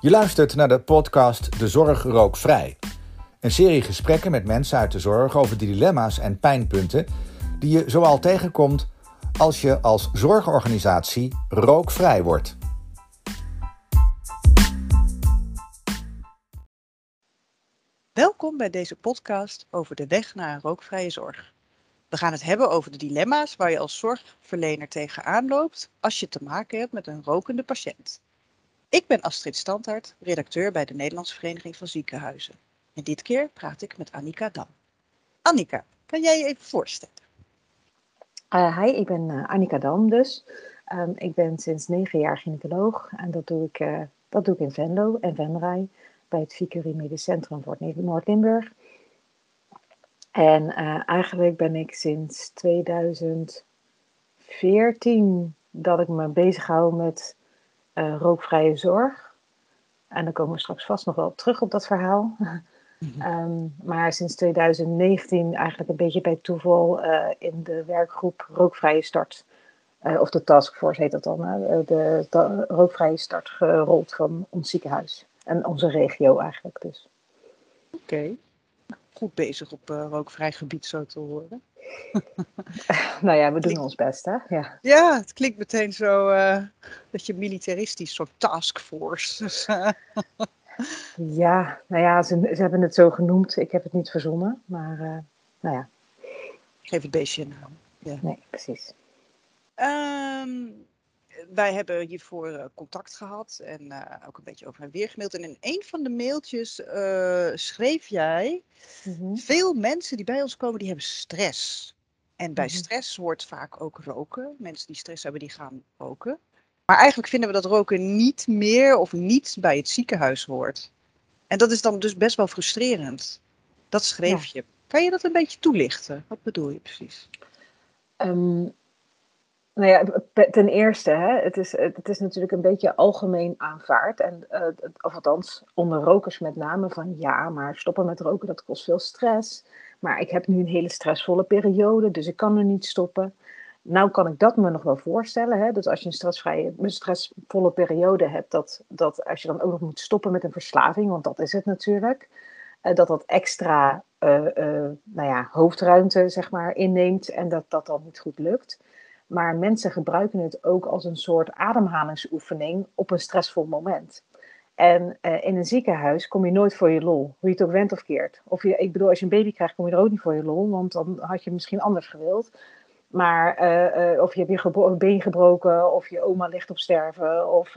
Je luistert naar de podcast De Zorg Rookvrij. Een serie gesprekken met mensen uit de zorg over de dilemma's en pijnpunten die je zoal tegenkomt als je als zorgorganisatie rookvrij wordt. Welkom bij deze podcast over de weg naar een rookvrije zorg. We gaan het hebben over de dilemma's waar je als zorgverlener tegenaan loopt als je te maken hebt met een rokende patiënt. Ik ben Astrid Standaard, redacteur bij de Nederlandse Vereniging van Ziekenhuizen. En dit keer praat ik met Annika Dam. Annika, kan jij je even voorstellen? Uh, hi, ik ben uh, Annika Dam dus. Um, ik ben sinds negen jaar gynaecoloog en dat doe ik, uh, dat doe ik in Venlo en Venray bij het Vicurie Medisch Centrum voor Noord-Limburg. En eigenlijk ben ik sinds 2014 dat ik me bezig hou met rookvrije zorg. En dan komen we straks vast nog wel op terug op dat verhaal. Um, maar sinds 2019 eigenlijk een beetje bij toeval uh, in de werkgroep Rookvrije Start, uh, of de taskforce heet dat dan, de, Rookvrije Start gerold van ons ziekenhuis. En onze regio eigenlijk dus. Oké, okay. goed bezig op rookvrij gebied zo te horen. nou ja, we doen ons best hè. Ja, ja het klinkt meteen zo dat je militaristisch, soort taskforce. Dus, Ja, nou ja, ze, ze, hebben het zo genoemd. Ik heb het niet verzonnen, maar uh, nou ja. Geef het beestje een naam. Ja. Nee, precies. Um, wij hebben hiervoor uh, contact gehad en uh, ook een beetje over en weer gemaild. En in een van de mailtjes schreef jij... Mm -hmm. veel mensen die bij ons komen, die hebben stress. En bij -hmm. stress hoort vaak ook roken. Mensen die stress hebben, die gaan roken. Maar eigenlijk vinden we dat roken niet meer of niet bij het ziekenhuis hoort. En dat is dan dus best wel frustrerend. Dat schreef ja. je. Kan je dat een beetje toelichten? Wat bedoel je precies? Um, nou ja, ten eerste, hè, het, is, het is natuurlijk een beetje algemeen aanvaard. En, uh, of althans, onder rokers met name van ja, maar stoppen met roken, dat kost veel stress. Maar ik heb nu een hele stressvolle periode, dus ik kan er niet stoppen. Nou kan ik dat me nog wel voorstellen. Hè? Dus als je een stressvrije, stressvolle periode hebt, dat, dat als je dan ook nog moet stoppen met een verslaving, want dat is het natuurlijk, uh, dat dat extra uh, nou ja, hoofdruimte zeg maar, inneemt en dat dat dan niet goed lukt. Maar mensen gebruiken het ook als een soort ademhalingsoefening op een stressvol moment. En in een ziekenhuis kom je nooit voor je lol, hoe je het ook went of keert. Of je, ik bedoel, als je een baby krijgt, kom je er ook niet voor je lol, want dan had je misschien anders gewild. Maar uh, uh, of je hebt je been gebroken, of je oma ligt op sterven. Of,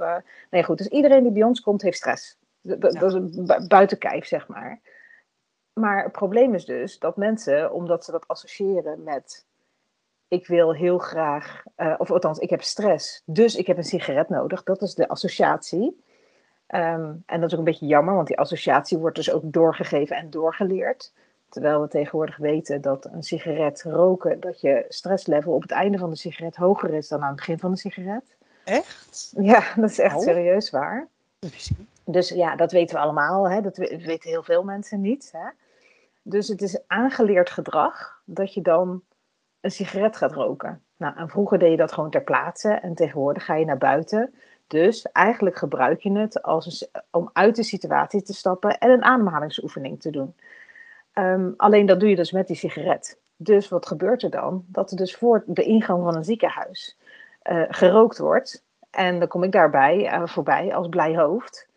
nee, goed. Dus iedereen die bij ons komt, heeft stress. Dat, is bu buiten kijf, zeg maar. Maar het probleem is dus dat mensen, omdat ze dat associëren met. Ik wil heel graag, of althans, ik heb stress, dus ik heb een sigaret nodig. Dat is de associatie. Um, en dat is ook een beetje jammer, want die associatie wordt dus ook doorgegeven en doorgeleerd. Terwijl we tegenwoordig weten dat een sigaret roken, dat je stresslevel op het einde van de sigaret hoger is dan aan het begin van de sigaret. Echt? Ja, dat is echt oh. serieus waar. Dus ja, dat weten we allemaal. Hè? Dat weten heel veel mensen niet. Hè? Dus het is aangeleerd gedrag dat je dan een sigaret gaat roken. Nou, vroeger deed je dat gewoon ter plaatse en tegenwoordig ga je naar buiten. Dus eigenlijk gebruik je het als een, om uit de situatie te stappen en een ademhalingsoefening te doen. Um, alleen dat doe je dus met die sigaret. Dus wat gebeurt er dan? Dat er dus voor de ingang van een ziekenhuis uh, gerookt wordt. En dan kom ik daarbij uh, voorbij als blij hoofd.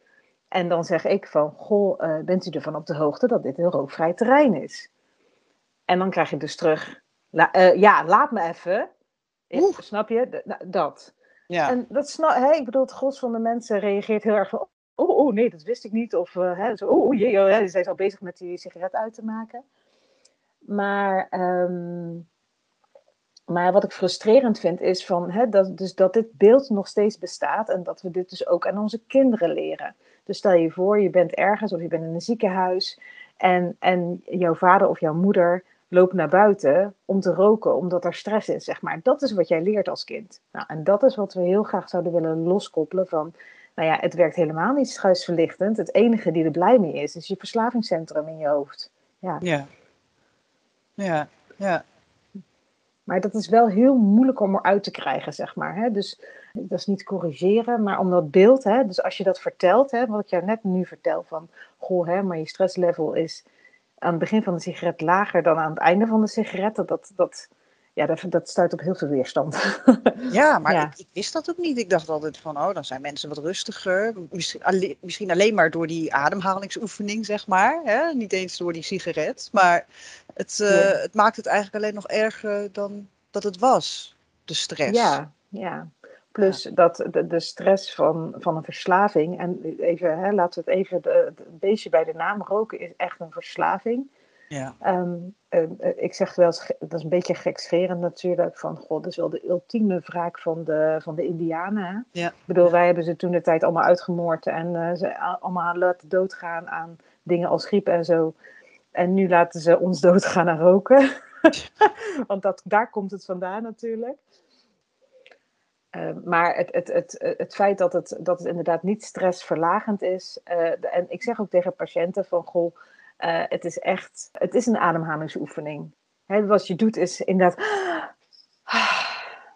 En dan zeg ik van, goh, uh, bent u ervan op de hoogte dat dit een rookvrij terrein is? En dan krijg je dus terug, la, ja, laat me even. Ik, snap je? dat. Ja. En dat snap, hè, ik bedoel, het gros van de mensen reageert heel erg van, oh, oh nee, dat wist ik niet. Of uh, hè, zo, oh, jee, oh, hè, zij is al bezig met die sigaret uit te maken. Maar, um, maar wat ik frustrerend vind is van, hè, dat, dus dat dit beeld nog steeds bestaat en dat we dit dus ook aan onze kinderen leren. Dus stel je voor, je bent ergens of je bent in een ziekenhuis en, en jouw vader of jouw moeder loopt naar buiten om te roken, omdat er stress is, zeg maar. Dat is wat jij leert als kind. Nou, en dat is wat we heel graag zouden willen loskoppelen van nou ja, het werkt helemaal niet struisverlichtend. Het enige die er blij mee is, is je verslavingscentrum in je hoofd. Ja. Ja. Ja, ja. Maar dat is wel heel moeilijk om eruit te krijgen, zeg maar. Hè? Dus dat is niet corrigeren, maar om dat beeld, hè? dus als je dat vertelt, hè, wat ik jou net nu vertel van, goh, hè, maar je stresslevel is aan het begin van de sigaret lager dan aan het einde van de sigaret, dat, dat, ja, dat, dat stuit op heel veel weerstand. Ja, maar Ik, ik, wist dat ook niet. Ik dacht altijd van, oh, dan zijn mensen wat rustiger. Misschien alleen, misschien alleen maar door die ademhalingsoefening, zeg maar. Hè? Niet eens door die sigaret. Maar het, uh, het maakt het eigenlijk alleen nog erger dan dat het was, de stress. Ja, ja. Plus dat de, de, stress van, van een verslaving. En even, hè, laten we het even. Het beestje bij de naam roken is echt een verslaving. Ja. Ehm, eh, ik zeg wel eens, dat is een beetje gekscherend natuurlijk, van god, dat is wel de ultieme wraak van de, van de Indianen. Ja. Ik bedoel, wij hebben ze toen de tijd allemaal uitgemoord en uh, ze allemaal laten doodgaan aan dingen als griep en zo. En nu laten ze ons doodgaan aan roken. Want dat, daar komt het vandaan natuurlijk. Ehm, maar het, het, het, het feit dat het, dat het inderdaad niet stressverlagend is. Uh, en ik zeg ook tegen patiënten van goh uh, het is echt, het is een ademhalingsoefening. Hè, wat je doet is inderdaad.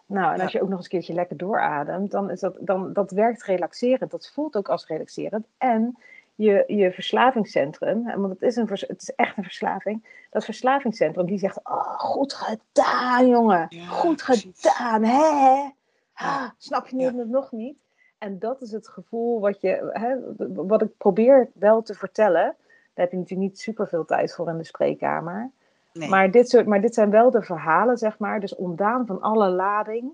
Nou, en als je ook nog eens een keertje lekker doorademt, dan is dat, dan, dat werkt relaxerend. Dat voelt ook als relaxerend. En je, je verslavingscentrum, want het is, een, het is echt een verslaving. Dat verslavingscentrum die zegt: Oh, goed gedaan, jongen. goed gedaan, hè? Ah, snap je nu het nog niet? En dat is het gevoel wat, je, hè, wat ik probeer wel te vertellen. Daar heb je natuurlijk niet super veel tijd voor in de spreekkamer. Nee. Maar, dit soort, maar dit zijn wel de verhalen, zeg maar. Dus ontdaan van alle lading.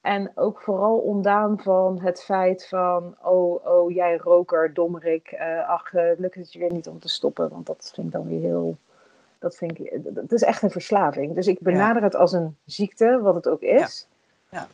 En ook vooral ontdaan van het feit van... Oh, oh jij roker, dommerik. Uh, ach, uh, lukt het je weer niet om te stoppen. Want dat vind ik dan weer heel... Dat vind ik... Het is echt een verslaving. Dus ik benader het als een ziekte, wat het ook is. Ja. ja.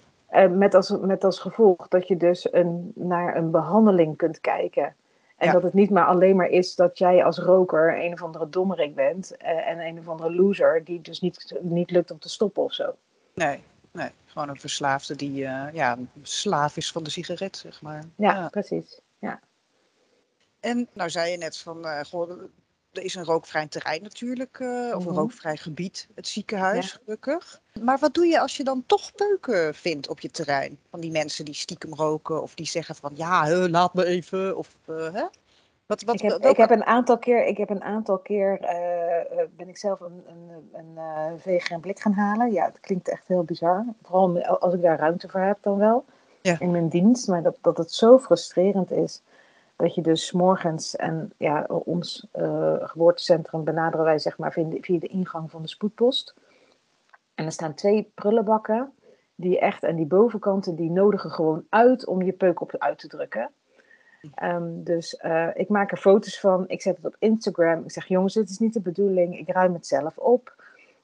Met, als, met als gevolg dat je dus een, naar een behandeling kunt kijken en dat het niet maar alleen maar is dat jij als roker een of andere dommerik bent uh, en een of andere loser die dus niet, niet lukt om te stoppen of zo. Nee, nee. gewoon een verslaafde die uh, ja, slaaf is van de sigaret, zeg maar. Ja, precies. Ja. En nou zei je net van, uh, goh, er is een rookvrij terrein natuurlijk, uh, of een mhm. rookvrij gebied, het ziekenhuis, gelukkig. Maar wat doe je als je dan toch peuken vindt op je terrein? Van die mensen die stiekem roken of die zeggen van ja, laat me even. Of, uh, hè? Wat, wat, ik, heb, ik heb een aantal keer, ik heb een aantal keer uh, ben ik zelf een, een, een uh, vegan blik gaan halen. Ja, het klinkt echt heel bizar. Vooral als ik daar ruimte voor heb dan wel. Ja. In mijn dienst. Maar dat, dat het zo frustrerend is dat je dus morgens, en ja, ons uh, geboortecentrum benaderen wij zeg maar via de, ingang van de spoedpost. En er staan twee prullenbakken, die echt, en die bovenkanten, die nodigen gewoon uit om je peuk op uit te drukken. Um, dus uh, ik maak er foto's van, ik zet het op Instagram. Ik zeg, jongens, dit is niet de bedoeling, ik ruim het zelf op.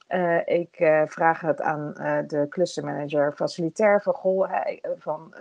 Uh, ik vraag het aan de clustermanager facilitair van, goh, van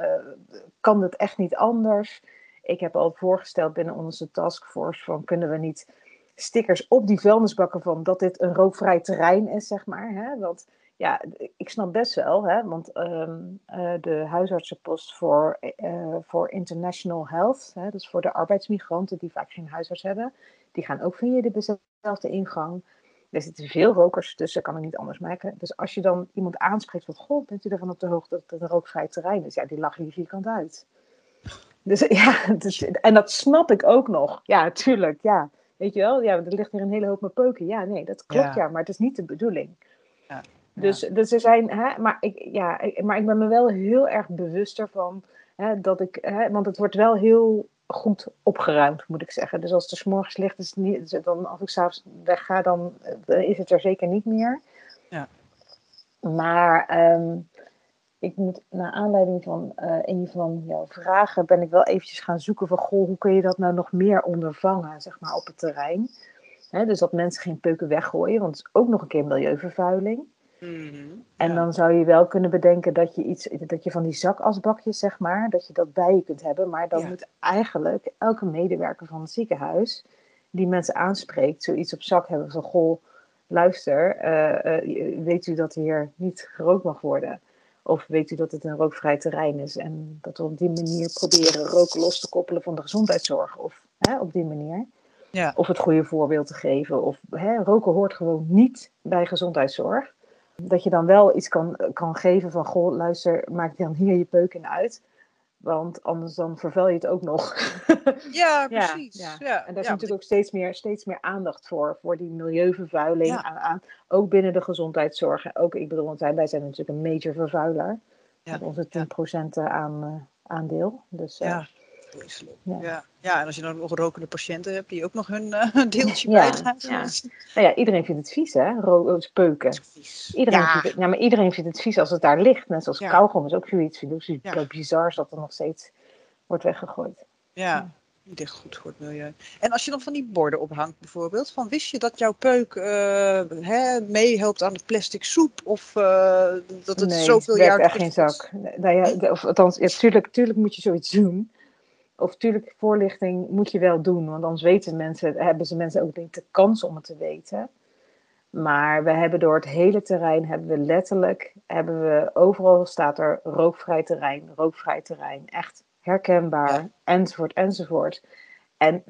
kan het echt niet anders? Ik heb al voorgesteld binnen onze taskforce van kunnen we niet stickers op die vuilnisbakken van dat dit een rookvrij terrein is, zeg maar. Hè? Want ja, ik snap best wel, hè, want um, uh, de huisartsenpost voor, uh, voor international health, hè, dus voor de arbeidsmigranten die vaak geen huisarts hebben, die gaan ook via dezelfde ingang. Er zitten veel rokers tussen, kan ik niet anders maken. Dus als je dan iemand aanspreekt van, goh, bent u ervan op de hoogte dat het een rookvrij terrein is? Ja, die lachen je vierkant uit. Dus ja, dus, en dat snap ik ook nog. Ja, tuurlijk, ja. Weet je wel, ja, er ligt hier een hele hoop mijn peuken. Ja, nee, dat klopt, ja, maar het is niet de bedoeling. Ja. Dus, dus er zijn, hè, maar, ik, ja, maar ik ben me wel heel erg bewust ervan hè, dat ik, hè, want het wordt wel heel goed opgeruimd, moet ik zeggen. Dus als het morgens ligt, is het niet, dan, als ik s'avonds wegga, dan uh, is het er zeker niet meer. Ja. Maar um, ik moet naar aanleiding van uh, een van jouw vragen ben ik wel eventjes gaan zoeken van goh, hoe kun je dat nou nog meer ondervangen, zeg maar, op het terrein. dus dat mensen geen peuken weggooien, want het is ook nog een keer milieuvervuiling. Mm En dan zou je wel kunnen bedenken dat je iets, dat je van die zakasbakjes, zeg maar, dat je dat bij je kunt hebben. Maar dan moet eigenlijk elke medewerker van het ziekenhuis die mensen aanspreekt, zoiets op zak hebben van goh, luister, uh, uh, weet u dat hier niet gerookt mag worden? Of weet u dat het een rookvrij terrein is en dat we op die manier proberen roken los te koppelen van de gezondheidszorg? Of hè, op die manier. Ja. Of het goede voorbeeld te geven. Of hè, roken hoort gewoon niet bij gezondheidszorg. dat je dan wel iets kan, kan geven van, goh, luister, maak dan hier je peuken uit. Want anders dan vervuil je het ook nog. Ja, precies. Ja, ja. En daar is natuurlijk ook steeds meer, steeds meer aandacht voor. Voor die milieuvervuiling. Aan, aan, ook binnen de gezondheidszorg. Ook, ik bedoel, want wij zijn natuurlijk een major vervuiler. Met onze 10% aan, uh, aandeel. Dus, ja. Ja. ja, en als je dan nog rokende patiënten hebt die ook nog hun uh, deeltje ja, bijdragen. Ja. Nou ja, iedereen vindt het vies, hè? Ro peuken. Iedereen, ja. Vindt het, ja, maar iedereen vindt het vies als het daar ligt. Net zoals ja. kauwgom is ook zoiets. Dus het is bizar dat er nog steeds wordt weggegooid. Ja, niet echt goed voor het milieu. En als je dan van die borden ophangt bijvoorbeeld, van wist je dat jouw peuk uh, meehelpt aan de plastic soep? Of uh, dat het nee, zoveel jaar... Nee, echt geen zak. Nou ja, of althans, ja, tuurlijk, tuurlijk moet je zoiets doen. Of tuurlijk, voorlichting moet je wel doen, want anders weten mensen, hebben ze mensen ook niet de kans om het te weten. Maar we hebben door het hele terrein, hebben we letterlijk, hebben we, overal staat er rookvrij terrein, rookvrij terrein. Echt herkenbaar, enzovoort, enzovoort. En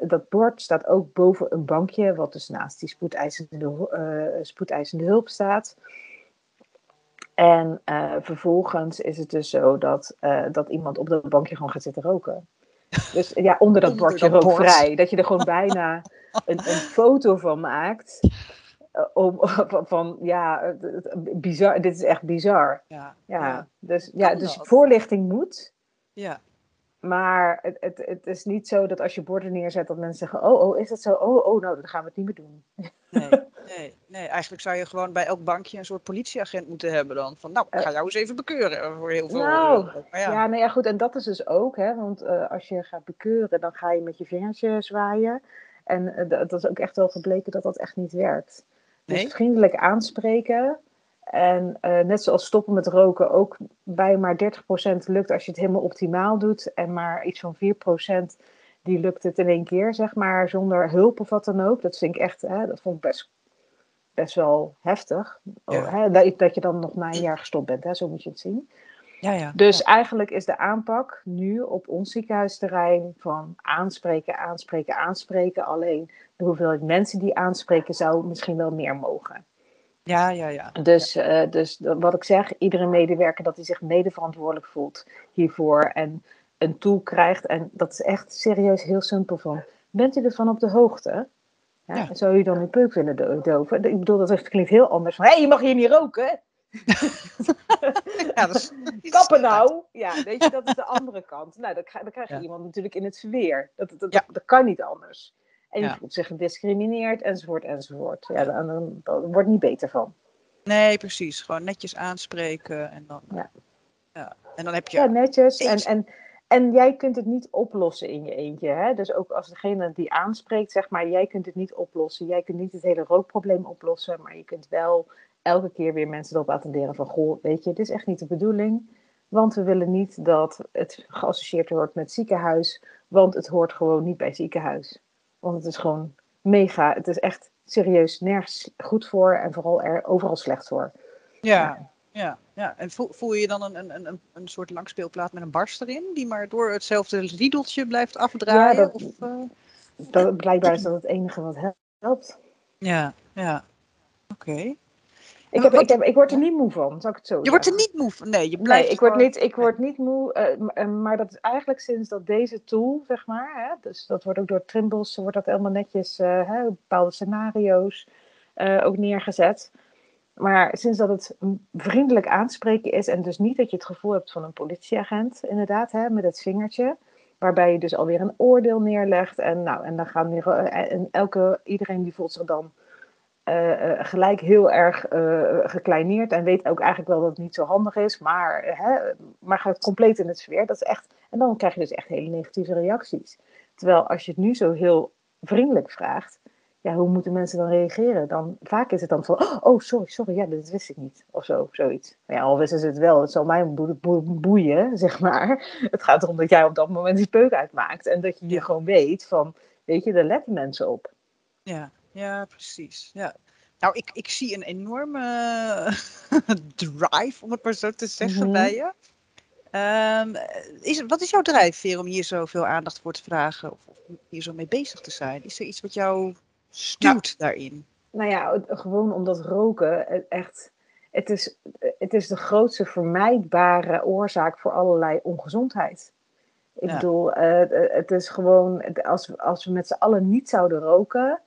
dat bord staat ook boven een bankje, wat dus naast die spoedeisende, uh, spoedeisende hulp staat. En uh, vervolgens is het dus zo dat, uh, dat iemand op dat bankje gewoon gaat zitten roken. Dus ja, onder dat bordje rookvrij. Dat je er gewoon bijna een, een foto van maakt. Uh, om, van, van, ja, bizar, dit is echt bizar. Ja, ja, ja. Dus, ja, dus voorlichting moet. Ja. Maar het, het, het is niet zo dat als je borden neerzet, dat mensen zeggen: Oh, oh, is dat zo? Oh, oh, nou, dan gaan we het niet meer doen. Nee, nee, nee, eigenlijk zou je gewoon bij elk bankje een soort politieagent moeten hebben dan. Van, nou, ik ga jou eens even bekeuren voor heel veel. Nou, maar ja. ja, nee, ja, goed. En dat is dus ook, hè, want uh, als je gaat bekeuren, dan ga je met je vingertje zwaaien. En uh, dat is ook echt wel gebleken dat dat echt niet werkt. Dus nee? vriendelijk aanspreken en uh, net zoals stoppen met roken ook bij maar 30% lukt als je het helemaal optimaal doet. En maar iets van 4% die lukt het in één keer, zeg maar, zonder hulp of wat dan ook. Dat vind ik echt, hè, dat vond ik best, best wel heftig. Ja. Oh, hè, dat, dat, je dan nog na een jaar gestopt bent, hè, zo moet je het zien. Ja, ja, dus eigenlijk is de aanpak nu op ons ziekenhuisterrein van aanspreken, aanspreken, aanspreken. Alleen de hoeveelheid mensen die aanspreken zou misschien wel meer mogen. Ja, ja, ja. Dus, uh, dus wat ik zeg, iedere medewerker dat hij zich medeverantwoordelijk voelt hiervoor en een tool krijgt. En dat is echt serieus heel simpel van. Bent u ervan op de hoogte? Ja, ja. Zou u dan uw peuk willen doven? Ik bedoel, dat klinkt heel anders. Hé, hey, je mag hier niet roken. ja, dat is... Kappen nou. Ja, weet je, dat is de andere kant. Nou, dan, dan krijg je ja. iemand natuurlijk in het verweer. Dat, dat, dat, dat kan niet anders. En je voelt zich gediscrimineerd, enzovoort, enzovoort. Ja, dan, dan, dan wordt niet beter van. Nee, precies. Gewoon netjes aanspreken en dan... Ja. ja. En dan heb je... Ja, netjes. En, en, en jij kunt het niet oplossen in je eentje. Hè? Dus ook als degene die aanspreekt, zeg maar, jij kunt het niet oplossen. Jij kunt niet het hele rookprobleem oplossen, maar je kunt wel elke keer weer mensen erop attenderen van, goh, weet je, dit is echt niet de bedoeling. Want we willen niet dat het geassocieerd wordt met ziekenhuis, want het hoort gewoon niet bij ziekenhuis. Want het is gewoon mega. Het is echt serieus nergens goed voor en vooral er overal slecht voor. Ja, ja, ja. En voel, voel je dan een, een, een, een soort langspeelplaat met een barst erin, die maar door hetzelfde riedeltje blijft afdraaien? Ja, dat, of, uh... dat, blijkbaar is dat het enige wat helpt. Ja, ja. Oké. Ik, heb, ik, heb, ik word er niet moe van, zou ik het zo Je wordt er niet moe van? Nee, je blijft nee ik, word niet, ik word niet moe. Uh, maar dat is eigenlijk sinds dat deze tool, zeg maar, hè, dus dat wordt ook door Trimbles, wordt dat helemaal netjes, uh, hè, bepaalde scenario's uh, ook neergezet. Maar sinds dat het vriendelijk aanspreken is en dus niet dat je het gevoel hebt van een politieagent, inderdaad, hè, met het vingertje. Waarbij je dus alweer een oordeel neerlegt. En, nou, en dan gaan en elke, iedereen die voelt zich dan uh, gelijk heel erg gekleineerd en weet ook eigenlijk wel dat het niet zo handig is, maar, hè, maar gaat compleet in het sfeer. Dat is echt, en dan krijg je dus echt hele negatieve reacties. Terwijl als je het nu zo heel vriendelijk vraagt, ja, hoe moeten mensen dan reageren? Dan, vaak is het dan van, oh, sorry, sorry, ja, dat wist ik niet. Of zo, zoiets. Ja, al wisten ze het wel, het zal mij boeien, zeg maar. Het gaat erom dat jij op dat moment die peuk uitmaakt. En dat je je gewoon weet van, weet je, daar letten mensen op. Ja, ja, precies. Ja. Nou, ik, ik zie een enorme drive, om het maar zo te zeggen, mhm. bij je. Um, is, wat is jouw drijfveer om hier zoveel aandacht voor te vragen? Of, of, hier zo mee bezig te zijn? Is er iets wat jou nou, daarin? Nou ja, gewoon omdat roken echt het is, het is de grootste vermijdbare oorzaak voor allerlei ongezondheid. Ik bedoel, uh, het is gewoon, als, als we met z'n allen niet zouden roken,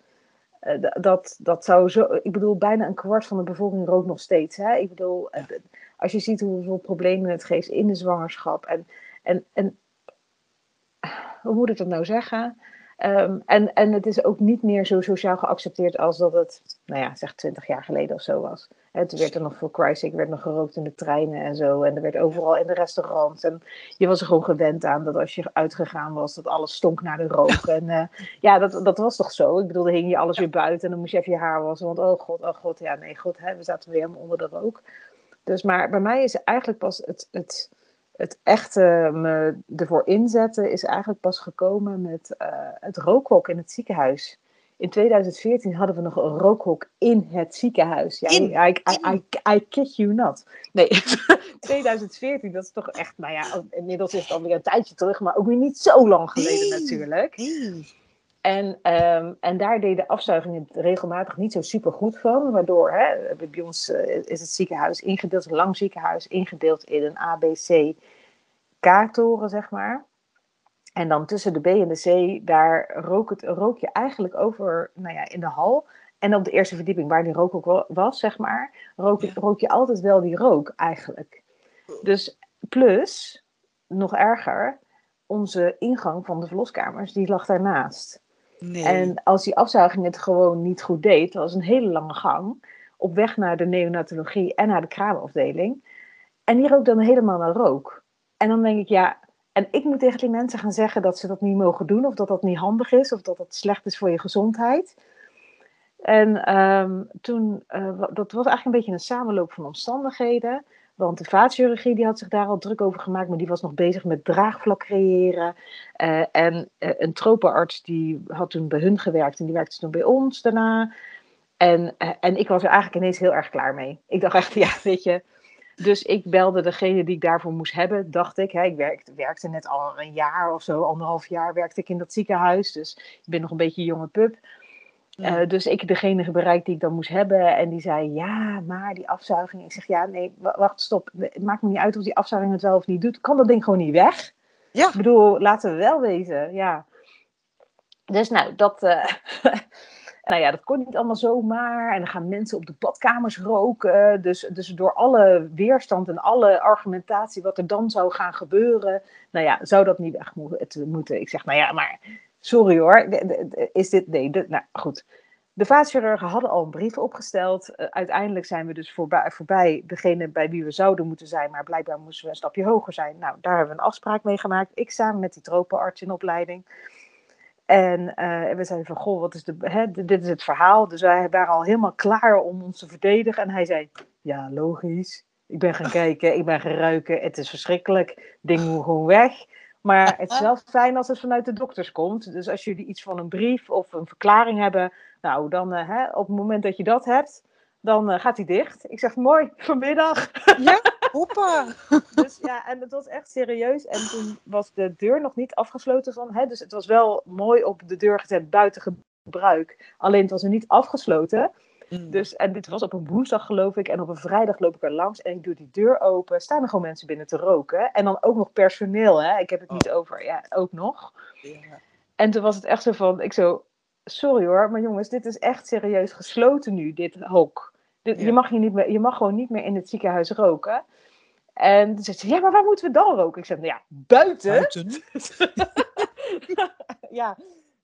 uh, dat, dat zou zo, ik bedoel, bijna een kwart van de bevolking rookt nog steeds. Hè? Ik bedoel, als je ziet hoeveel problemen het geeft in de zwangerschap en, en, en hoe moet ik dat nou zeggen? Ehm, en, en het is ook niet meer zo sociaal geaccepteerd als dat het, nou ja, zeg 20 jaar geleden of zo was. Het toen werd er nog voor Christ, werd nog gerookt in de treinen en zo. En er werd overal in de restaurants. En je was er gewoon gewend aan dat als je uitgegaan was, dat alles stonk naar de rook. En uh, ja, dat, dat was toch zo. Ik bedoel, dan hing je alles weer buiten en dan moest je even je haar wassen. Want oh god, oh god, ja nee, god, hè, we zaten weer helemaal onder de rook. Dus maar bij mij is eigenlijk pas het, het, het echte me ervoor inzetten is eigenlijk pas gekomen met uh, het rookhok in het ziekenhuis. In 2014 hadden we nog een rookhok in het ziekenhuis. Ja, in, I, I, I, I, kid you not. Nee, 2014, dat is toch echt, nou ja, inmiddels is het alweer een tijdje terug, maar ook weer niet zo lang geleden natuurlijk. En, um, en daar deden afzuigingen regelmatig niet zo super goed van. Waardoor hè, bij ons uh, is het ziekenhuis ingedeeld, een lang ziekenhuis, ingedeeld in een ABC K-toren, zeg maar. En dan tussen de B en de C, daar rook, het, rook je eigenlijk over, nou ja, in de hal. En op de eerste verdieping, waar die rook ook was, zeg maar, rook, rook je altijd wel die rook eigenlijk. Dus plus, nog erger, onze ingang van de verloskamers, die lag daarnaast. En als die afzuiging het gewoon niet goed deed, dat was een hele lange gang, op weg naar de neonatologie en naar de kraamafdeling. En die rook dan helemaal naar rook. En dan denk ik, ja, en ik moet tegen die mensen gaan zeggen dat ze dat niet mogen doen, of dat dat niet handig is, of dat dat slecht is voor je gezondheid. En um, toen, uh, dat was eigenlijk een beetje een samenloop van omstandigheden. Want de vaatchirurgie die had zich daar al druk over gemaakt, maar die was nog bezig met draagvlak creëren. Uh, en uh, een tropenarts die had toen bij hun gewerkt en die werkte toen bij ons daarna. En, en ik was er eigenlijk ineens heel erg klaar mee. Ik dacht echt, ja, weet je, dus ik belde degene die ik daarvoor moest hebben, dacht ik. Hè, ik werkte, werkte net al een jaar of zo, anderhalf jaar werkte ik in dat ziekenhuis. Dus ik ben nog een beetje een jonge pup. Uh, dus ik degene bereikt die ik dan moest hebben. En die zei, ja, maar die afzuiging. Ik zeg, ja, nee, wacht, stop. Het maakt me niet uit of die afzuiging het wel of niet doet. Kan dat ding gewoon niet weg? Ja. Ik bedoel, laten we wel wezen, ja. Dus nou, dat... Uh, Nou ja, dat kon niet allemaal zomaar. En dan gaan mensen op de badkamers roken. Dus, dus door alle weerstand en alle argumentatie wat er dan zou gaan gebeuren. Nou ja, zou dat niet weg moeten. Ik zeg, nou ja, maar sorry hoor. Is dit, nee, nou goed. De vaatchirurgen hadden al een brief opgesteld. Uh, uiteindelijk zijn we dus voorbij, voorbij degene bij wie we zouden moeten zijn. Maar blijkbaar moesten we een stapje hoger zijn. Nou, daar hebben we een afspraak mee gemaakt. Ik samen met die tropenarts in opleiding. En uh, we zeiden van, goh, wat is de, hè, dit is het verhaal. Dus wij waren al helemaal klaar om ons te verdedigen. En hij zei, ja, logisch. Ik ben gaan kijken, ik ben gaan ruiken. Het is verschrikkelijk. Ding moet gewoon weg. Maar het is wel fijn als het vanuit de dokters komt. Dus als jullie iets van een brief of een verklaring hebben, nou, dan uh, hè, op het moment dat je dat hebt, dan uh, gaat hij dicht. Ik zeg, mooi, vanmiddag. Ja, hoppa. dus ja, en het was echt serieus. En toen was de deur nog niet afgesloten van, hè, dus het was wel mooi op de deur gezet, buiten gebruik. Alleen het was er niet afgesloten. Mm. Dus, en dit was op een woensdag geloof ik. En op een vrijdag loop ik er langs en ik doe die deur open. Staan er gewoon mensen binnen te roken. En dan ook nog personeel, hè. Ik heb het niet oh. over, ja, ook nog. Ja. En toen was het echt zo van, ik zo, sorry hoor, maar jongens, dit is echt serieus gesloten nu, dit hok. je, mag hier niet meer, je mag gewoon niet meer in het ziekenhuis roken. En toen zegt ze, ja, maar waar moeten we dan roken? Ik zeg, nou ja, buiten. Buiten? ja,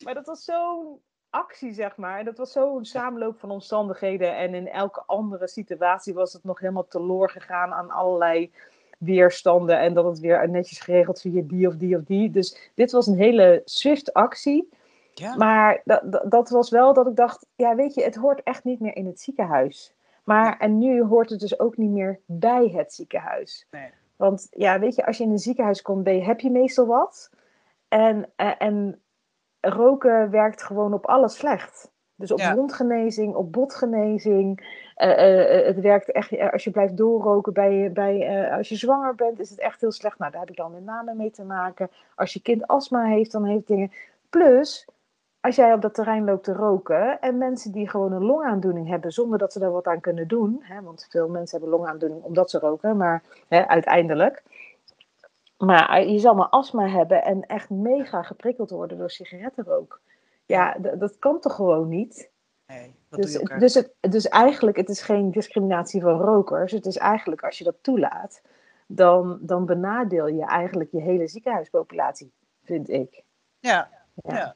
maar dat was zo'n actie, zeg maar. Dat was zo'n samenloop van omstandigheden. En in elke andere situatie was het nog helemaal teloor gegaan aan allerlei weerstanden. En dat het weer netjes geregeld via die of die of die. Dus dit was een hele swift actie. Ja. Maar dat, dat, was wel dat ik dacht, ja weet je, het hoort echt niet meer in het ziekenhuis. Maar, en nu hoort het dus ook niet meer bij het ziekenhuis. Nee. Want ja, weet je, als je in een ziekenhuis komt, ben je, heb je meestal wat. En, eh, en roken werkt gewoon op alles slecht. Dus op ja. wondgenezing, op botgenezing. Uh, uh, het werkt echt, als je blijft doorroken, bij, bij, als je zwanger bent, is het echt heel slecht. Nou, daar heb ik dan met name mee te maken. Als je kind astma heeft, dan heeft dingen. Plus, als jij op dat terrein loopt te roken en mensen die gewoon een longaandoening hebben zonder dat ze daar wat aan kunnen doen, hè, want veel mensen hebben longaandoening omdat ze roken, maar hè, uiteindelijk. Maar je zal maar astma hebben en echt mega geprikkeld worden door sigarettenrook. Ja, dat kan toch gewoon niet? Nee, dat dus, doe je dus, het, dus eigenlijk, het is geen discriminatie van rokers. Het is eigenlijk, als je dat toelaat, dan, dan benadeel je eigenlijk je hele ziekenhuispopulatie, vind ik. Ja, ja. ja. er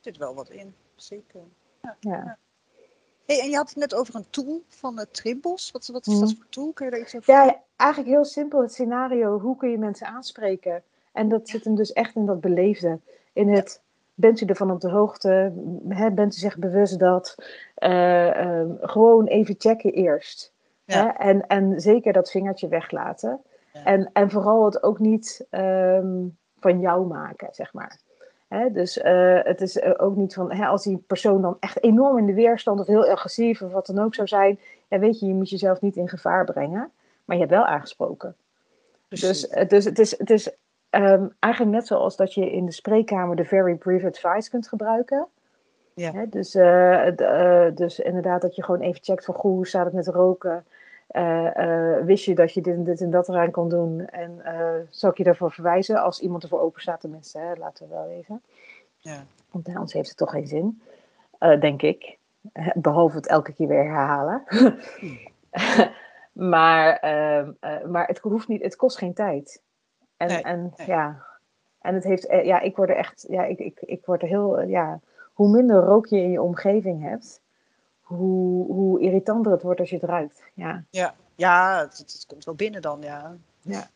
zit wel wat in, zeker. Ja. ja. Hey, en je had het net over een tool van uh, Trimbos. Wat, wat is dat mhm. voor tool? Kun je daar iets over Ja, eigenlijk heel simpel. Het scenario, hoe kun je mensen aanspreken? En dat zit hem dus echt in dat beleefde. In het, bent u ervan op de hoogte? Hè, bent u zich bewust dat? Uh, uh, gewoon even checken eerst. Hè? En, en zeker dat vingertje weglaten. En, en vooral het ook niet um, van jou maken, zeg maar. Dus uh, het is eh, ook niet van, als die persoon dan echt enorm in de weerstand of heel agressief of wat dan ook zou zijn, ja, weet je, je moet jezelf niet in gevaar brengen, maar je hebt wel aangesproken. Dus, uh, dus het is, het is um, eigenlijk net zoals dat je in de spreekkamer de very brief advice kunt gebruiken. Ja. Dus, dus inderdaad dat je gewoon even checkt van, goh, hoe staat het met roken? Uh, wist je dat je dit en dit en dat eraan kon doen? En uh, zou ik je daarvoor verwijzen? Als iemand ervoor open staat, tenminste, hè, laten we wel even. Ja. Want anders heeft het toch geen zin, denk ik. Behalve het elke keer weer herhalen. maar, ehm, maar het hoeft niet, het kost geen tijd. En, en ja, en het heeft, ja, ik word er echt, ja, ik, ik, ik word er heel, ja, hoe minder rook je in je omgeving hebt, hoe, hoe irritanter het wordt als je het ruikt. Ja, ja, ja het, het komt wel binnen dan, ja. ja.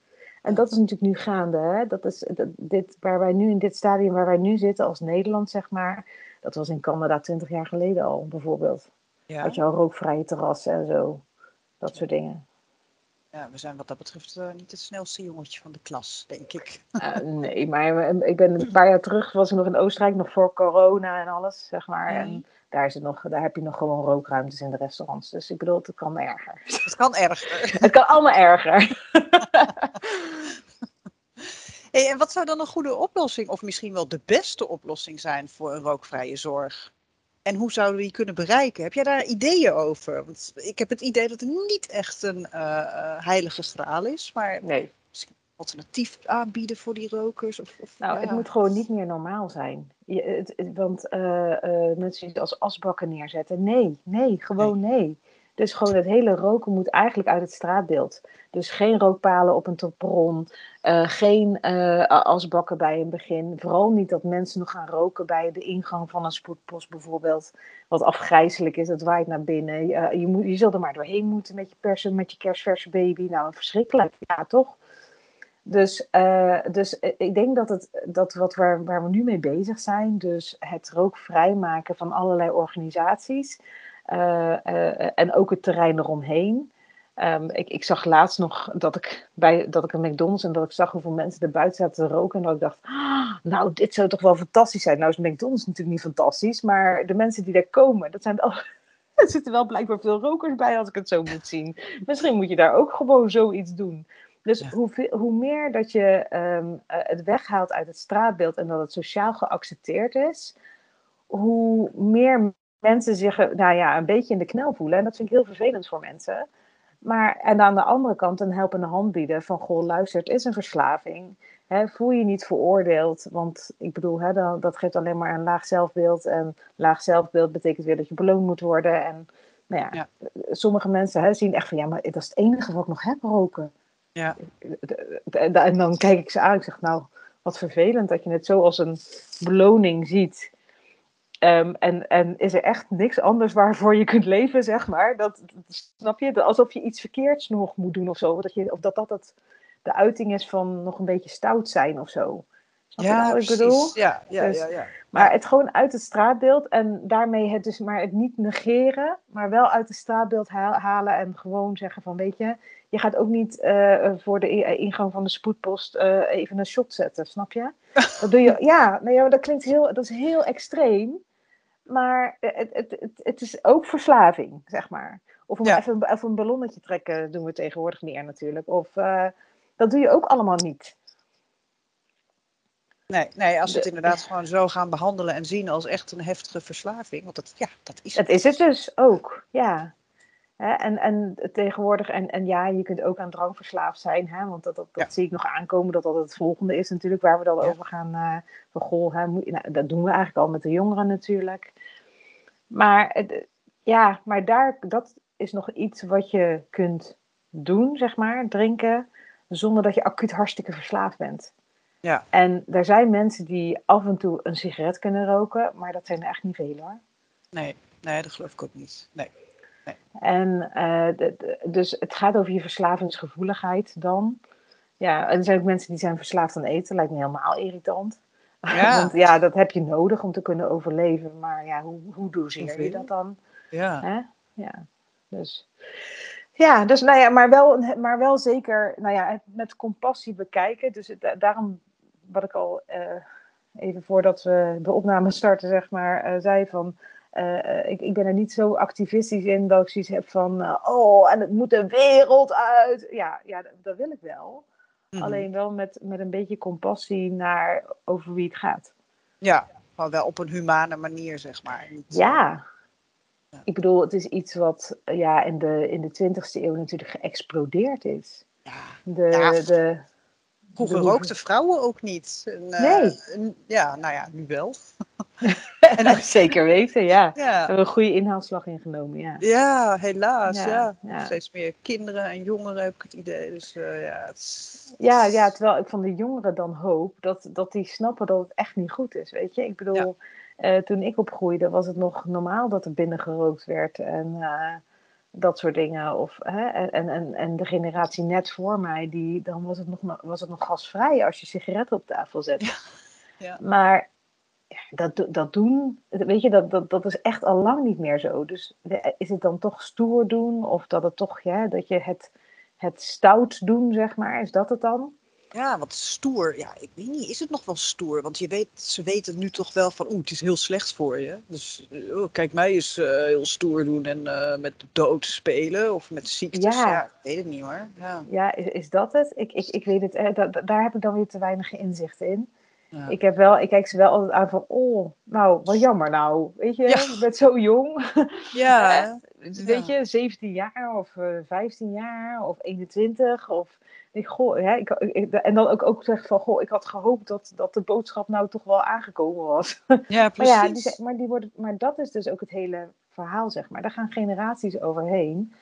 En dat is natuurlijk nu gaande. Hè? Dat is dit, waar wij nu in dit stadium waar wij nu zitten als Nederland, zeg maar. Dat was in Canada twintig jaar geleden al, bijvoorbeeld. Ja. Had je al rookvrije terrassen en zo. Dat soort dingen. Ja, we zijn wat dat betreft uh, niet het snelste jongetje van de klas, denk ik. Uh, nee, maar ik ben een paar jaar terug, was ik nog in Oostenrijk, nog voor corona en alles, zeg maar. En daar, is het nog, daar heb je nog gewoon rookruimtes in de restaurants. Dus ik bedoel, het kan erger. Het kan erger. het kan allemaal erger. hey, en wat zou dan een goede oplossing, of misschien wel de beste oplossing zijn voor een rookvrije zorg? En hoe zouden we die kunnen bereiken? Heb jij daar ideeën over? Want ik heb het idee dat het niet echt een uh, heilige straal is, maar nee. misschien alternatief aanbieden voor die rokers? Of, of nou, het moet gewoon niet meer normaal zijn. Je, het, want uh, uh, mensen die als asbakken neerzetten, nee, nee, gewoon nee. nee. Dus gewoon het hele roken moet eigenlijk uit het straatbeeld. Dus geen rookpalen op een topron, uh, geen uh, asbakken bij een begin. Vooral niet dat mensen nog gaan roken bij de ingang van een spoedpost bijvoorbeeld. Wat afgrijzelijk is, dat waait naar binnen. Je, moet, je zult er maar doorheen moeten met je persen, met je kerstverse baby. Nou, verschrikkelijk, ja toch? Dus, dus ik denk dat, het, dat wat waar, waar we nu mee bezig zijn, dus het rookvrij maken van allerlei organisaties en ook het terrein eromheen. Um, ik, ik, zag laatst nog dat ik bij dat ik een McDonald's en dat ik zag hoeveel mensen er buiten zaten te roken. En dat ik dacht, ah, nou, dit zou toch wel fantastisch zijn. Nou is McDonald's natuurlijk niet fantastisch, maar de mensen die daar komen, dat zijn al. Er zitten wel blijkbaar veel rokers bij als ik het zo moet zien. Misschien moet je daar ook gewoon zoiets doen. Dus hoe, hoe meer dat je um, het weghaalt uit het straatbeeld en dat het sociaal geaccepteerd is, hoe meer mensen zich nou ja, een beetje in de knel voelen. En dat vind ik heel vervelend voor mensen. Maar, en aan de andere kant een helpende hand bieden van, goh, luister, het is een verslaving. He, voel je niet veroordeeld, want ik bedoel, he, dat, dat geeft alleen maar een laag zelfbeeld. En laag zelfbeeld betekent weer dat je beloond moet worden. En nou ja, sommige mensen he, zien echt van, ja, maar dat is het enige wat ik nog heb, roken. Ja. En dan kijk ik ze aan, ik zeg, nou, wat vervelend dat je het zo als een beloning ziet. Um, en, en is er echt niks anders waarvoor je kunt leven, zeg maar. Dat, snap je? Alsof je iets verkeerds nog moet doen of zo. Dat je, of dat dat het, de uiting is van nog een beetje stout zijn of zo. Snap ja, je wat ik bedoel? Ja, ja, dus, ja, ja, Maar het gewoon uit het straatbeeld en daarmee het dus maar het niet negeren, maar wel uit het straatbeeld halen en gewoon zeggen van, weet je, je gaat ook niet uh, voor de ingang van de spoedpost uh, even een shot zetten, snap je? Dat doe je, ja, nee, dat klinkt heel, dat is heel extreem. Maar het, het, het, het is ook verslaving, zeg maar. Of om even, even, een ballonnetje trekken doen we tegenwoordig meer natuurlijk. Of uh, dat doe je ook allemaal niet. Nee, nee, als we het inderdaad gewoon zo gaan behandelen en zien als echt een heftige verslaving. Want dat, ja, dat is het. Dat is het dus ook, ja. En, en tegenwoordig, en, en ja, je kunt ook aan drank verslaafd zijn, hè, want dat, dat, dat zie ik nog aankomen, dat dat het volgende is natuurlijk, waar we dan over gaan. Uh, van goh, hè, moet, nou, dat doen we eigenlijk al met de jongeren natuurlijk. Maar ja, maar daar, dat is nog iets wat je kunt doen, zeg maar, drinken, zonder dat je acuut hartstikke verslaafd bent. Ja. En er zijn mensen die af en toe een sigaret kunnen roken, maar dat zijn er echt niet veel hoor. Nee, nee dat geloof ik ook niet. Nee. Nee. En uh, dus het gaat over je verslavingsgevoeligheid dan. Ja, en er zijn ook mensen die zijn verslaafd aan eten. Lijkt me helemaal irritant. Ja. Want ja, dat heb je nodig om te kunnen overleven. Maar ja, hoe, hoe doseer je dat dan? Ja. Hè? Ja, dus... Ja, dus nou ja, maar wel, maar wel zeker nou ja, met compassie bekijken. Dus het, daarom wat ik al uh, even voordat we de opname starten, zeg maar, uh, zei van. Uh, ik, ik ben er niet zo activistisch in dat ik zoiets heb van. oh, en het moet de wereld uit. Ja, ja dat, dat wil ik wel. Mhm. Alleen wel met, met een beetje compassie naar over wie het gaat. Ja, maar wel op een humane manier, zeg maar. Niet, ja. ja. Ik bedoel, het is iets wat ja, in de, in de 20e eeuw natuurlijk geëxplodeerd is. Ja. De, ja. de, Vroeger rookten vrouwen ook niet. En, nee. ja, nou ja, nu wel. en, Zeker weten, ja. ja. We hebben een goede inhaalslag ingenomen, ja. Ja, helaas, ja. Steeds meer kinderen en jongeren heb ik het idee. Dus uh, ja, het ja, ja, terwijl ik van de jongeren dan hoop dat, dat die snappen dat het echt niet goed is, weet je. Ik bedoel, uh, toen ik opgroeide was het nog normaal dat er binnen gerookt werd en... Uh, dat soort dingen. Of, hè, en, en, en de generatie net voor mij, die, dan was het, nog, was het nog gasvrij als je sigaretten op tafel zet. Ja. ja. Maar dat, dat doen, weet je, dat, dat, dat is echt al lang niet meer zo. Dus is het dan toch stoer doen? Of dat het toch, ja, dat je het, het stout doen, zeg maar, is dat het dan? Ja, wat stoer. Ja, ik weet niet, is het nog wel stoer? Want je weet, ze weten nu toch wel van, oeh, het is heel slecht voor je. Dus oh, kijk mij eens uh, heel stoer doen en uh, met dood spelen of met ziektes. Ja. ja, ik weet het niet hoor. Ja, ja is, is dat het? Ik, ik, ik weet het, eh, daar heb ik dan weer te weinig inzicht in. Ja. Ik, heb wel, ik kijk ze wel altijd aan van, oh, nou, wat jammer nou. Weet je, je bent zo jong. Ja. weet je, 17 jaar of uh, 15 jaar of 21 of ik, goh, hè, ik, en dan ook, ook zeg van, goh, ik had gehoopt dat, dat de boodschap nou toch wel aangekomen was. Ja, precies. maar, ja, die, maar, die worden, maar dat is dus ook het hele verhaal, zeg maar. Daar gaan generaties overheen.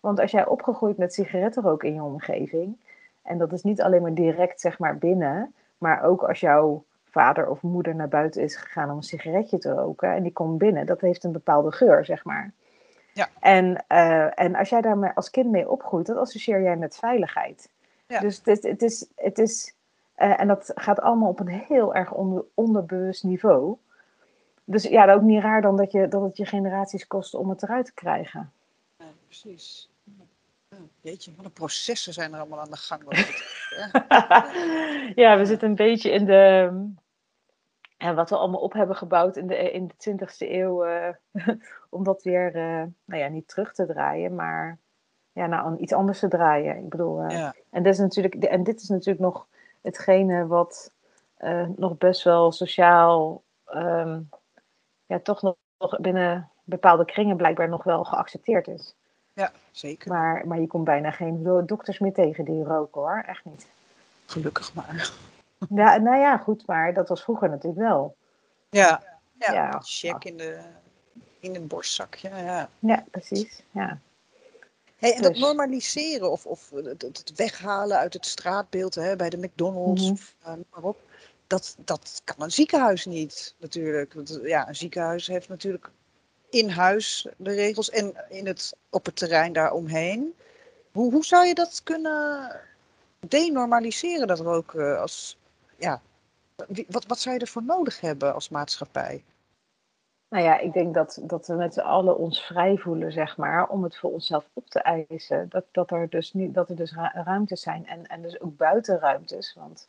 Want als jij opgegroeid met sigarettenrook in je omgeving, en dat is niet alleen maar direct, zeg maar, binnen, maar ook als jouw vader of moeder naar buiten is gegaan om een sigaretje te roken, en die komt binnen, dat heeft een bepaalde geur, zeg maar. Ja. En, uh, en als jij daar als kind mee opgroeit, dat associeer jij met veiligheid. Dus het is, het is, het is uh, en dat gaat allemaal op een heel erg onder, onderbewust niveau. Dus ja, dat ook niet raar dan dat, je, dat het je generaties kost om het eruit te krijgen. Ja, precies. Weet je, wat een processen zijn er allemaal aan de gang. ja, we zitten een beetje in de. En wat we allemaal op hebben gebouwd in de, in de 20e eeuw, uh, om dat weer, uh, nou ja, niet terug te draaien, maar ja, nou, iets anders te draaien. Ik bedoel, uh, en, dit is natuurlijk, en dit is natuurlijk nog hetgene wat nog best wel sociaal, um, ja, toch nog, nog, binnen bepaalde kringen blijkbaar nog wel geaccepteerd is. Ja, zeker. Maar, maar je komt bijna geen dokters meer tegen die roken hoor, echt niet. Gelukkig maar. Ja, nou ja, goed, maar dat was vroeger natuurlijk wel. Ja, ja, ja. check in, de, in het borstzakje. Ja, ja precies. Ja. Hey, en dat dus- normaliseren of, of het, het, weghalen uit het straatbeeld hè, bij de McDonald's, mm of, uh, maar op, dat, dat kan een ziekenhuis niet natuurlijk. Want, ja, een ziekenhuis heeft natuurlijk in huis de regels en in het, op het terrein daaromheen. Hoe, hoe zou je dat kunnen denormaliseren, dat roken? Als, ja, wat, wat zou je ervoor nodig hebben als maatschappij? Nou ja, ik denk dat, dat we met z'n allen ons vrij voelen, zeg maar, om het voor onszelf op te eisen. Dat, dat er dus, niet, dat er dus ruimtes zijn en, en dus ook buitenruimtes. Want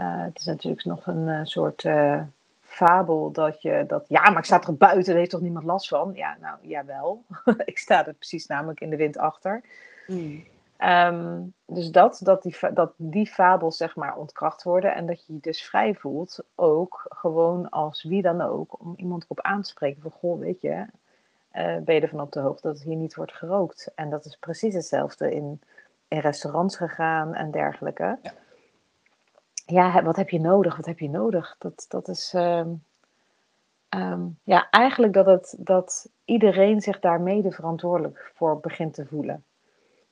uh, het is natuurlijk nog een uh, soort uh, fabel dat je dat, ja, maar ik sta toch buiten, daar heeft toch niemand last van? Ja, nou, jawel. ik sta er precies namelijk in de wind achter. Mm. Ehm, dus dat, dat die, dat die fabels zeg maar ontkracht worden en dat je je dus vrij voelt, ook gewoon als wie dan ook, om iemand erop aan te spreken van, goh, weet je, uh, ben je ervan op de hoogte dat hier niet wordt gerookt. En dat is precies hetzelfde in, in restaurants gegaan en dergelijke. Ja. Ja, wat heb je nodig? Wat heb je nodig? Dat, dat is, ehm, ehm, ja, eigenlijk dat, het, dat iedereen zich daar mede verantwoordelijk voor begint te voelen.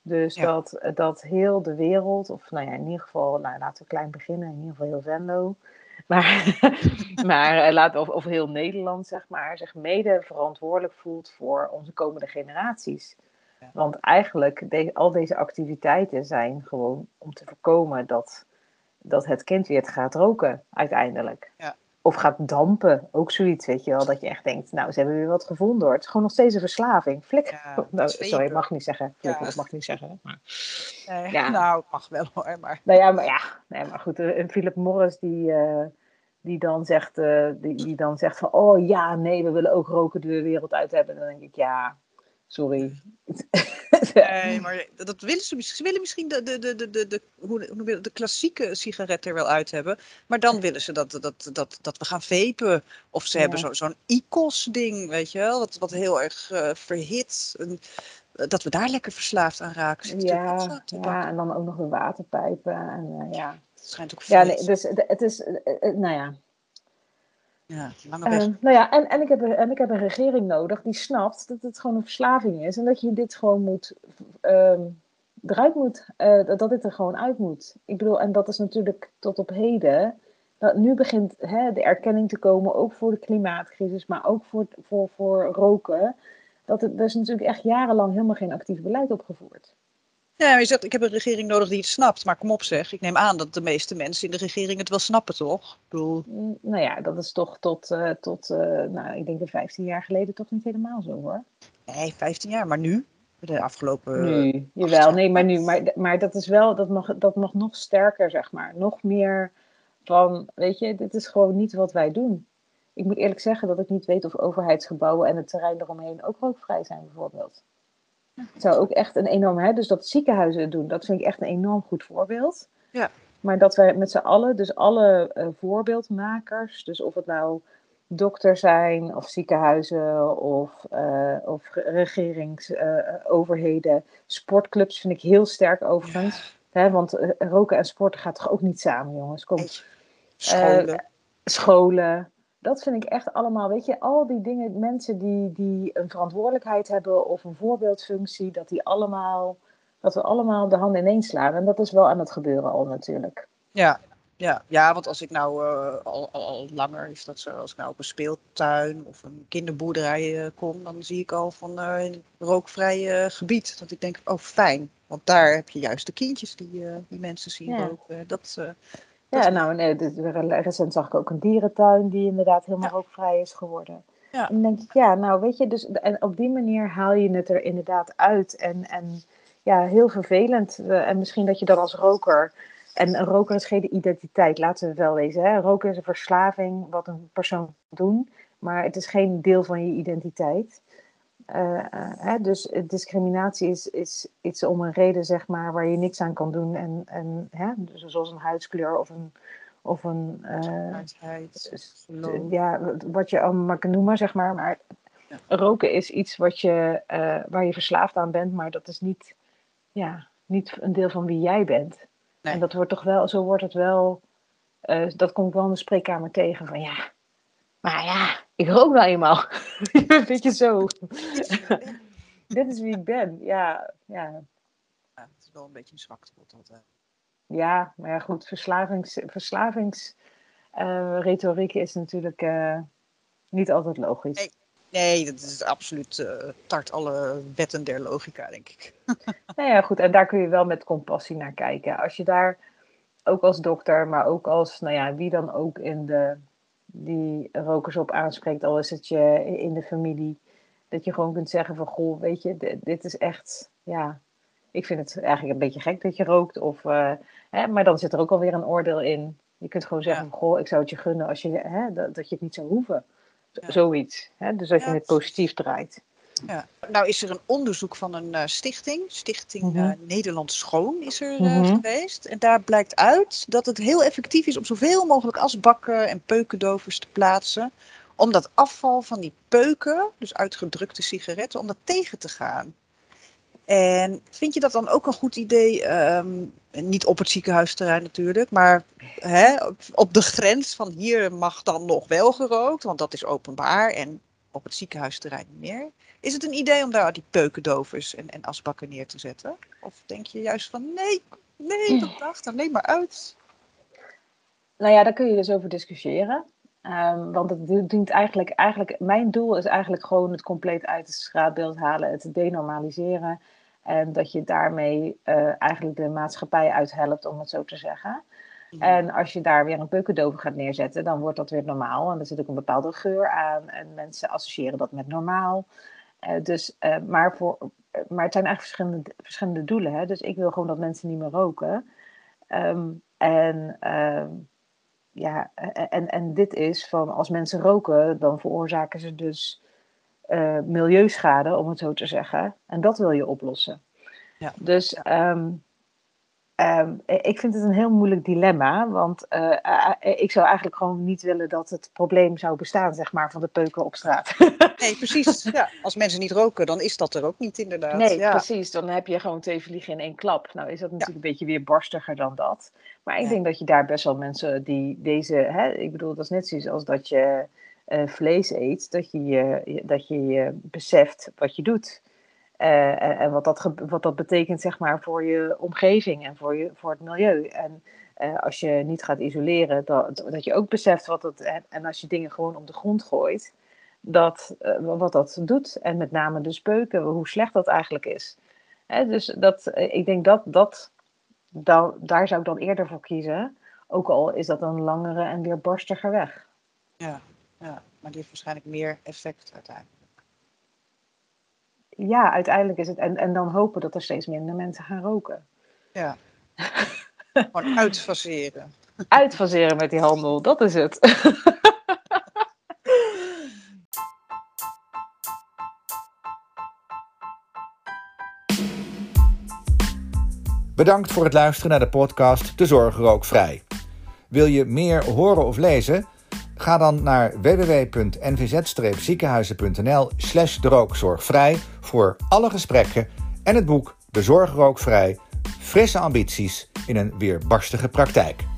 Dus dat, dat heel de wereld, of nou ja, in ieder geval, nou, laten we klein beginnen, in ieder geval heel Venlo. Maar, maar eh, laat, of, of heel Nederland, zeg maar, zich mede verantwoordelijk voelt voor onze komende generaties. Want eigenlijk, de, al deze activiteiten zijn gewoon om te voorkomen dat, dat het kind weer gaat roken, uiteindelijk. Ja. Of gaat dampen, ook zoiets, weet je wel. Dat je echt denkt, nou, ze hebben weer wat gevonden hoor. Het is gewoon nog steeds een verslaving. Flik. Ja, nou, sorry, ik mag niet zeggen. Flik, ja. dat mag niet zeggen. Maar, ja. Nou, mag wel hoor, maar... Nou ja, maar ja. Nee, maar goed, een Philip Morris die... Uh, die dan zegt, uh, die, die dan zegt van, oh ja, nee, we willen ook roken de wereld uit hebben. Dan denk ik, ja, sorry. Nee, maar dat willen ze, ze willen misschien de, de, de, de, de, hoe, de klassieke sigaret er wel uit hebben. Maar dan willen ze dat, dat, dat, dat we gaan vapen. Of ze hebben zo, zo'n ICOS-ding, weet je wel. Wat, wat heel erg uh, verhit. En, dat we daar lekker verslaafd aan raken. Ja, ja, en dan ook nog de waterpijpen. En, uh, ja. Het schijnt ook Ja, nee, dus het is, nou ja, ja. Uh, nou ja, en, en, ik heb, en ik heb een regering nodig die snapt dat het gewoon een verslaving is. En dat je dit gewoon moet, uh, eruit moet, uh, dat dit er gewoon uit moet. Ik bedoel, en dat is natuurlijk tot op heden. Dat nu begint hè, de erkenning te komen, ook voor de klimaatcrisis, maar ook voor, voor, voor roken. Dat het, er is natuurlijk echt jarenlang helemaal geen actief beleid opgevoerd. Ja, je zegt, ik heb een regering nodig die het snapt. Maar kom op zeg, ik neem aan dat de meeste mensen in de regering het wel snappen, toch? Ik bedoel... Mm, nou ja, dat is toch tot, uh, tot uh, nou, ik denk de 15 jaar geleden toch niet helemaal zo hoor. Nee, 15 jaar, maar nu? De afgelopen... Nu, jawel, nee, maar nu. Maar, maar dat is wel, dat mag, dat mag nog sterker, zeg maar. Nog meer van, weet je, dit is gewoon niet wat wij doen. Ik moet eerlijk zeggen dat ik niet weet of overheidsgebouwen en het terrein eromheen ook rookvrij zijn, bijvoorbeeld. Het zou ook echt een enorm, hè, dus dat ziekenhuizen het doen, dat vind ik echt een enorm goed voorbeeld. Ja. Maar dat wij met z'n allen, dus alle uh, voorbeeldmakers, dus of het nou dokters zijn, of ziekenhuizen, of, uh, of regeringsoverheden, uh, sportclubs vind ik heel sterk overigens. Ja. Hè, want roken en sporten gaat toch ook niet samen, jongens? Kom. Scholen. scholen dat vind ik echt allemaal, weet je, al die dingen, mensen die, die een verantwoordelijkheid hebben of een voorbeeldfunctie, dat die allemaal, dat we allemaal de handen ineens slaan. En dat is wel aan het gebeuren al natuurlijk. Ja, ja, ja want als ik nou uh, al, al, al, langer, is dat zo, als ik nou op een speeltuin of een kinderboerderij uh, kom, dan zie ik al van uh, een rookvrij gebied. Dat ik denk, oh fijn, want daar heb je juist de kindjes die, die mensen zien ja. roken. Dat, ja, nou, nee, recent zag ik ook een dierentuin die inderdaad helemaal ja. rookvrij is geworden. Ja. En dan denk ik, ja, nou weet je, dus en op die manier haal je het er inderdaad uit. En, en ja, heel vervelend. En misschien dat je dan als roker. En een roker is geen identiteit, laten we wel wezen. Hè? Roken is een verslaving, wat een persoon doen. Maar het is geen deel van je identiteit. Uh, hè, dus discriminatie is, is iets om een reden, zeg maar, waar je niks aan kan doen. En, en hè, dus zoals een huidskleur of een. Of een ja, wat je allemaal maar kan noemen, zeg maar. Maar ja. roken is iets wat je, waar je verslaafd aan bent, maar dat is niet, ja, niet een deel van wie jij bent. Nee. En dat wordt toch wel, zo wordt het wel, dat komt wel in de spreekkamer tegen van ja, maar ja, ik rook wel eenmaal. Een beetje zo. Dit is wie ik ben. Ja, ja. ja het is wel een beetje een zwakte. Dat, Ja, maar ja, goed. Verslavings, verslavingsretoriek uh, is natuurlijk uh, niet altijd logisch. Nee. Nee, dat is absoluut uh, tart alle wetten der logica, denk ik. nou ja, goed. En daar kun je wel met compassie naar kijken. Als je daar ook als dokter, maar ook als, nou ja, wie dan ook in de die rokers op aanspreekt, al is het je in de familie. Dat je gewoon kunt zeggen van, goh, weet je, dit, is echt, ja, ik vind het eigenlijk een beetje gek dat je rookt. Of, uh, hè, maar dan zit er ook alweer een oordeel in. Je kunt gewoon zeggen, ja. goh, ik zou het je gunnen als je, hè, dat, dat je het niet zou hoeven. Ja. Zoiets. Hè? Dus dat je het positief draait. Ja. Nou is er een onderzoek van een uh, stichting, Stichting uh, Nederland Schoon is er uh, geweest. En daar blijkt uit dat het heel effectief is om zoveel mogelijk asbakken en peukendovers te plaatsen. Om dat afval van die peuken, dus uitgedrukte sigaretten, om dat tegen te gaan. En vind je dat dan ook een goed idee? Um, niet op het ziekenhuisterrein natuurlijk, maar hè, op de grens van hier mag dan nog wel gerookt, want dat is openbaar. En op het ziekenhuisterrein niet meer. Is het een idee om daar die peukendovers en, en asbakken neer te zetten? Of denk je juist van nee, nee, dat dacht er neem maar uit? Nou ja, daar kun je dus over discussiëren. Um, want het dient eigenlijk, eigenlijk, mijn doel is eigenlijk gewoon het compleet uit het straatbeeld halen, het denormaliseren. En dat je daarmee uh, eigenlijk de maatschappij uithelpt, om het zo te zeggen. En als je daar weer een peukendover gaat neerzetten, dan wordt dat weer normaal. En er zit ook een bepaalde geur aan. En mensen associëren dat met normaal. Uh, dus, uh, maar, voor, maar het zijn eigenlijk verschillende, verschillende doelen. Hè? Dus ik wil gewoon dat mensen niet meer roken. Um, en, uh, ja, en, en dit is van als mensen roken, dan veroorzaken ze dus milieuschade, om het zo te zeggen. En dat wil je oplossen. Ja. Dus um, Um, ik vind het een heel moeilijk dilemma, want uh, uh, ik zou eigenlijk gewoon niet willen dat het probleem zou bestaan, zeg maar, van de peuken op straat. nee, precies. Ja, als mensen niet roken, dan is dat er ook niet inderdaad. Nee, ja. precies. Dan heb je gewoon twee vliegen in één klap. Nou is dat natuurlijk een beetje weer barstiger dan dat. Maar ik denk dat je daar best wel mensen die deze, hè, ik bedoel, dat is net zoiets als dat je uh, vlees eet, dat je, dat je je beseft wat je doet. Uh, en wat dat, wat dat betekent zeg maar, voor je omgeving en voor, je, voor het milieu. En uh, als je niet gaat isoleren, dat, dat je ook beseft wat het. En, als je dingen gewoon op de grond gooit, dat, wat dat doet. En met name de speuken, hoe slecht dat eigenlijk is. Hè, dus dat, ik denk dat, dat daar zou ik dan eerder voor kiezen. Ook al is dat een langere en weer barstiger weg. Ja, ja, maar die heeft waarschijnlijk meer effect uiteindelijk ja, uiteindelijk is het. En, en dan hopen dat er steeds minder mensen gaan roken. Ja. Gewoon uitfaseren. Uitfaseren met die handel, dat is het. Bedankt voor het luisteren naar de podcast De Zorg Rookvrij. Wil je meer horen of lezen? Ga dan naar www.nvz-ziekenhuizen.nl slash voor alle gesprekken en het boek De Zorg Rookvrij, frisse ambities in een weerbarstige praktijk.